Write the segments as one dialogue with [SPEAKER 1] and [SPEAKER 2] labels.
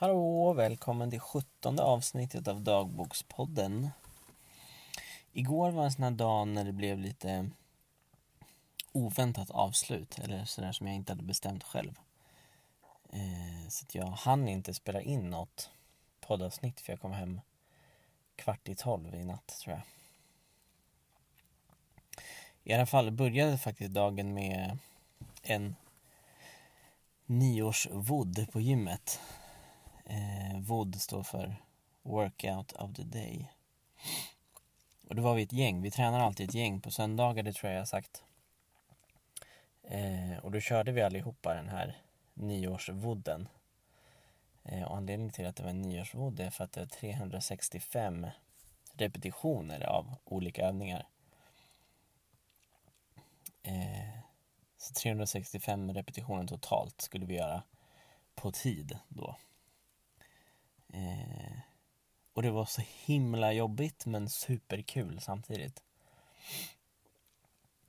[SPEAKER 1] Hallå och välkommen till sjuttonde avsnittet av Dagbokspodden. Igår var en sån här dag när det blev lite oväntat avslut, eller sådär som jag inte hade bestämt själv. Eh, så att jag hann inte spela in något poddavsnitt för jag kom hem kvart i tolv i natt tror jag. I alla fall började faktiskt dagen med en nyårsvodd på gymmet. Eh, WOD står för Workout of the Day. Och då var vi ett gäng, vi tränar alltid ett gäng på söndagar, det tror jag jag har sagt. Eh, och då körde vi allihopa den här nyårsvodden. Eh, och anledningen till att det var en nyårsvodd är för att det är 365 repetitioner av olika övningar. Eh, så 365 repetitioner totalt skulle vi göra på tid då. Eh, och det var så himla jobbigt men superkul samtidigt.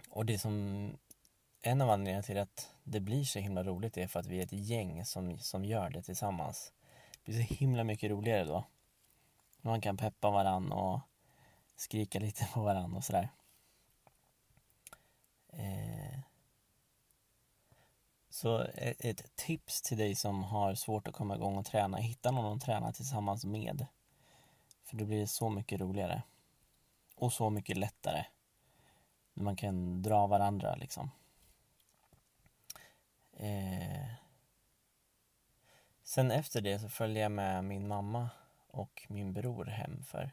[SPEAKER 1] Och det som en av anledningarna till att det blir så himla roligt är för att vi är ett gäng som, som gör det tillsammans. Det blir så himla mycket roligare då. Man kan peppa varann och skrika lite på varann och sådär. Eh, så eh, ett tips till dig som har svårt att komma igång och träna, hitta någon att träna tillsammans med. För då blir det så mycket roligare. Och så mycket lättare. Man kan dra varandra liksom. Eh. Sen efter det så följde jag med min mamma och min bror hem för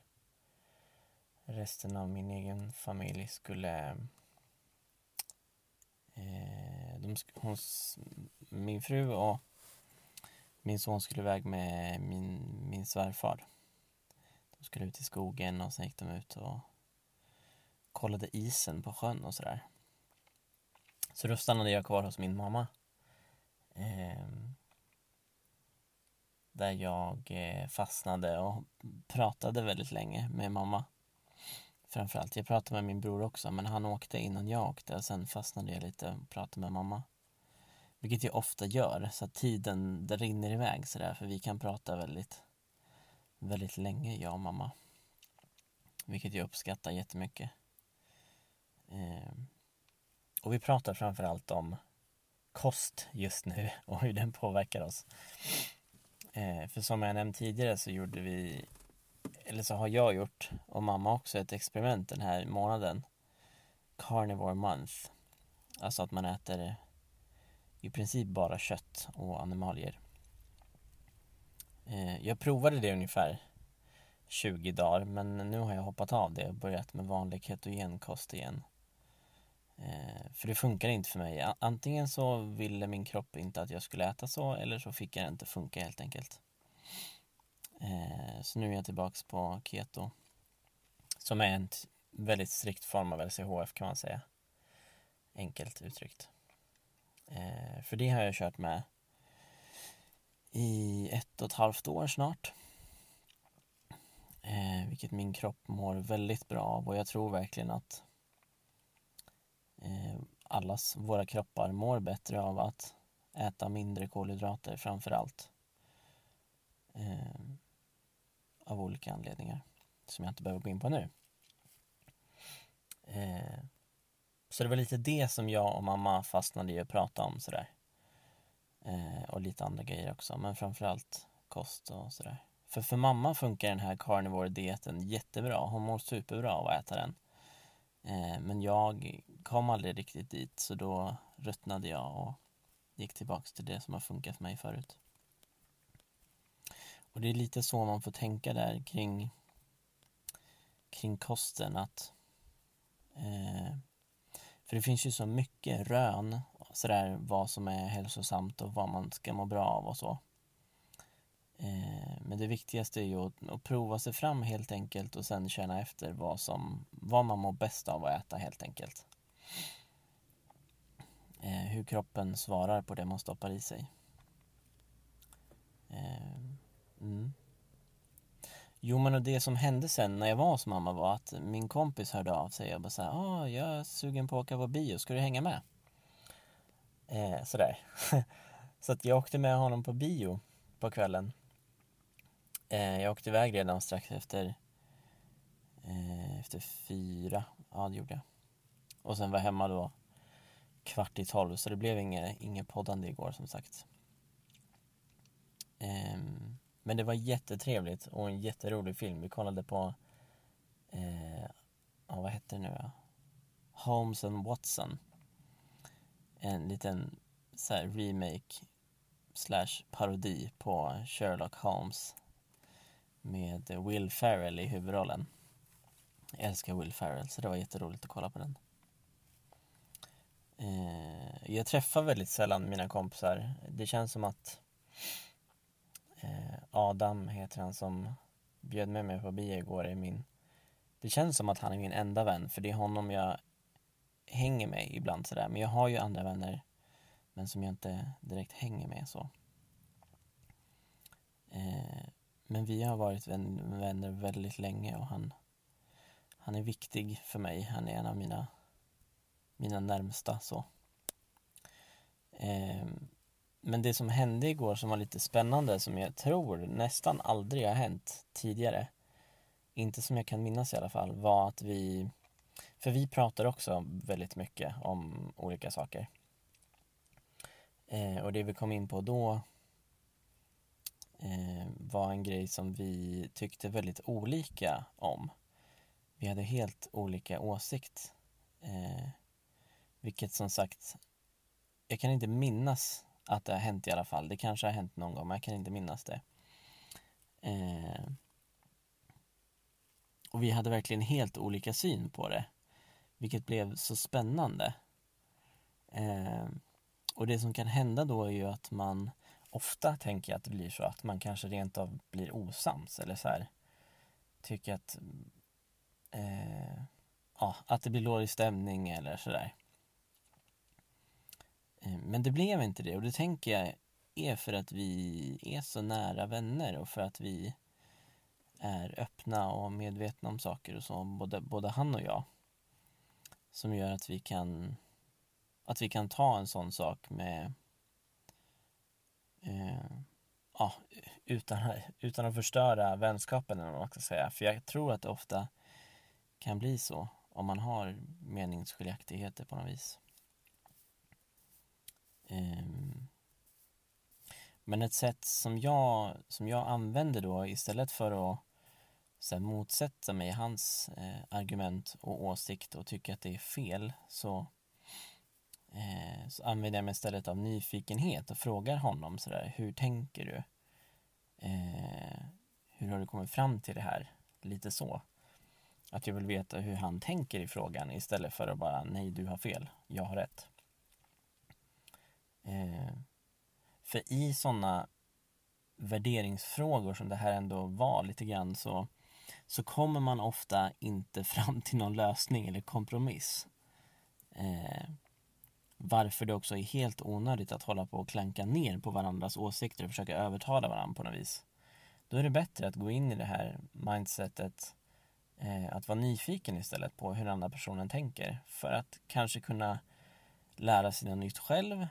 [SPEAKER 1] resten av min egen familj skulle Eh, hos min fru och min son skulle iväg med min, min svärfar. De skulle ut i skogen och sen gick de ut och kollade isen på sjön och sådär. Så då stannade jag kvar hos min mamma. Eh, där jag eh, fastnade och pratade väldigt länge med mamma framförallt. Jag pratade med min bror också, men han åkte innan jag åkte och sen fastnade jag lite och pratade med mamma. Vilket jag ofta gör, så att tiden det rinner iväg sådär, för vi kan prata väldigt, väldigt länge, jag och mamma. Vilket jag uppskattar jättemycket. Eh, och vi pratar framförallt om kost just nu och hur den påverkar oss. Eh, för som jag nämnt tidigare så gjorde vi eller så har jag gjort, och mamma också, ett experiment den här månaden. Carnivore month. Alltså att man äter i princip bara kött och animalier. Eh, jag provade det ungefär 20 dagar men nu har jag hoppat av det och börjat med vanlig ketogenkost igen. Eh, för det funkar inte för mig. Antingen så ville min kropp inte att jag skulle äta så eller så fick jag det inte funka helt enkelt. Eh, så nu är jag tillbaks på keto. Som är en väldigt strikt form av LCHF kan man säga. Enkelt uttryckt. Eh, för det har jag kört med i ett och ett halvt år snart. Eh, vilket min kropp mår väldigt bra av och jag tror verkligen att eh, allas våra kroppar mår bättre av att äta mindre kolhydrater framför allt. Eh, av olika anledningar som jag inte behöver gå in på nu. Eh, så det var lite det som jag och mamma fastnade i att prata om sådär. Eh, och lite andra grejer också, men framförallt kost och sådär. För för mamma funkar den här carnivore-dieten jättebra. Hon mår superbra av att äta den. Eh, men jag kom aldrig riktigt dit, så då ruttnade jag och gick tillbaks till det som har funkat för mig förut. Och det är lite så man får tänka där kring, kring kosten att eh, för det finns ju så mycket rön sådär vad som är hälsosamt och vad man ska må bra av och så. Eh, men det viktigaste är ju att, att, prova sig fram helt enkelt och sen känna efter vad, som, vad man mår bäst av att äta helt enkelt. Eh, hur kroppen svarar på det man stoppar i sig. Eh, Mm. Jo men och det som hände sen när jag var hos mamma var att min kompis hörde av sig och bara såhär, ah, jag är sugen på att åka på bio, ska du hänga med? Eh, sådär. så att jag åkte med honom på bio på kvällen. Eh, jag åkte iväg redan strax efter, eh, efter fyra. Ja, det gjorde jag. Och sen var jag hemma då kvart i tolv, så det blev inget, inget poddande igår som sagt. Eh, men det var jättetrevligt och en jätterolig film. Vi kollade på, eh, ja, vad hette det nu ja? Holmes and Watson. En liten så remake slash parodi på Sherlock Holmes med Will Ferrell i huvudrollen. Jag älskar Will Ferrell så det var jätteroligt att kolla på den. Eh, jag träffar väldigt sällan mina kompisar. Det känns som att eh, Adam heter han som bjöd med mig på bio igår är min Det känns som att han är min enda vän för det är honom jag hänger med ibland sådär men jag har ju andra vänner men som jag inte direkt hänger med så. Eh, men vi har varit vänner väldigt länge och han, han är viktig för mig. Han är en av mina, mina närmsta så. Eh, men det som hände igår som var lite spännande som jag tror nästan aldrig har hänt tidigare, inte som jag kan minnas i alla fall, var att vi, för vi pratar också väldigt mycket om olika saker. Eh, och det vi kom in på då eh, var en grej som vi tyckte väldigt olika om. Vi hade helt olika åsikt. Eh, vilket som sagt, jag kan inte minnas att det har hänt i alla fall. Det kanske har hänt någon gång, men jag kan inte minnas det. Eh, och vi hade verkligen helt olika syn på det. Vilket blev så spännande. Eh, och det som kan hända då är ju att man ofta tänker jag att det blir så att man kanske rent av blir osams eller så här tycker att eh, ja, att det blir dålig stämning eller sådär. Eh, men det blev inte det och det tänker jag är för att vi är så nära vänner och för att vi är öppna och medvetna om saker och så, både, både han och jag. Som gör att vi kan att vi kan ta en sån sak med eh, ja, utan, utan att förstöra vänskapen eller vad man ska säga. För jag tror att det ofta kan bli så om man har meningsskiljaktigheter på något vis. Ehm, men ett sätt som jag, som jag använder då istället för att så här, motsätta mig hans eh, argument och åsikt och tycka att det är fel så eh, så använder jag mig istället av nyfikenhet och frågar honom sådär, hur tänker du? Eh, hur har du kommit fram till det här? Lite så. Att jag vill veta hur han tänker i frågan istället för att bara, nej du har fel, jag har rätt. Eh, för i sådana värderingsfrågor som det här ändå var lite grann så, så kommer man ofta inte fram till någon lösning eller kompromiss. Eh, varför det också är helt onödigt att hålla på och klanka ner på varandras åsikter och försöka övertala varandra på något vis. Då är det bättre att gå in i det här mindsetet eh, att vara nyfiken istället på hur den andra personen tänker för att kanske kunna lära sig något nytt själv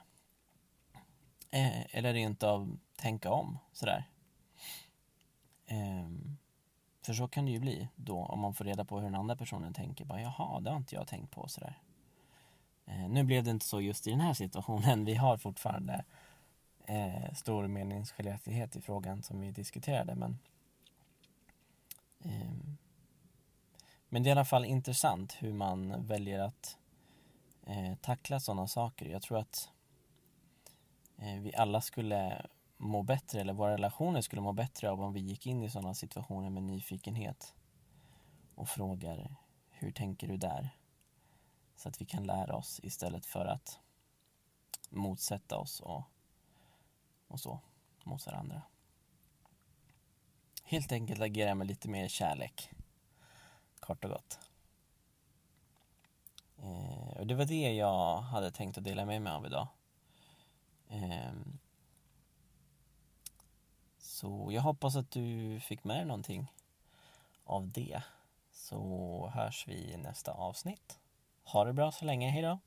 [SPEAKER 1] eh, eller rent av tänka om sådär. Eh, för så kan det ju bli då om man får reda på hur den andra personen tänker. Bara, Jaha, det har inte jag tänkt på sådär. Eh, nu blev det inte så just i den här situationen. Vi har fortfarande eh, stor meningsskiljaktighet i frågan som vi diskuterade. Men, eh, men det är i alla fall intressant hur man väljer att eh, tackla sådana saker. Jag tror att Eh, vi alla skulle må bättre, eller våra relationer skulle må bättre av om vi gick in i sådana situationer med nyfikenhet och frågar hur tänker du där? Så att vi kan lära oss istället för att motsätta oss och, och så mot varandra. Helt enkelt agera med lite mer kärlek. Kort och gott. Eh, och det var det jag hade tänkt att dela med mig av idag. Ehm, så jag hoppas att du fick med dig någonting av det. Så hörs vi i nästa avsnitt. Ha det bra så länge, hejdå!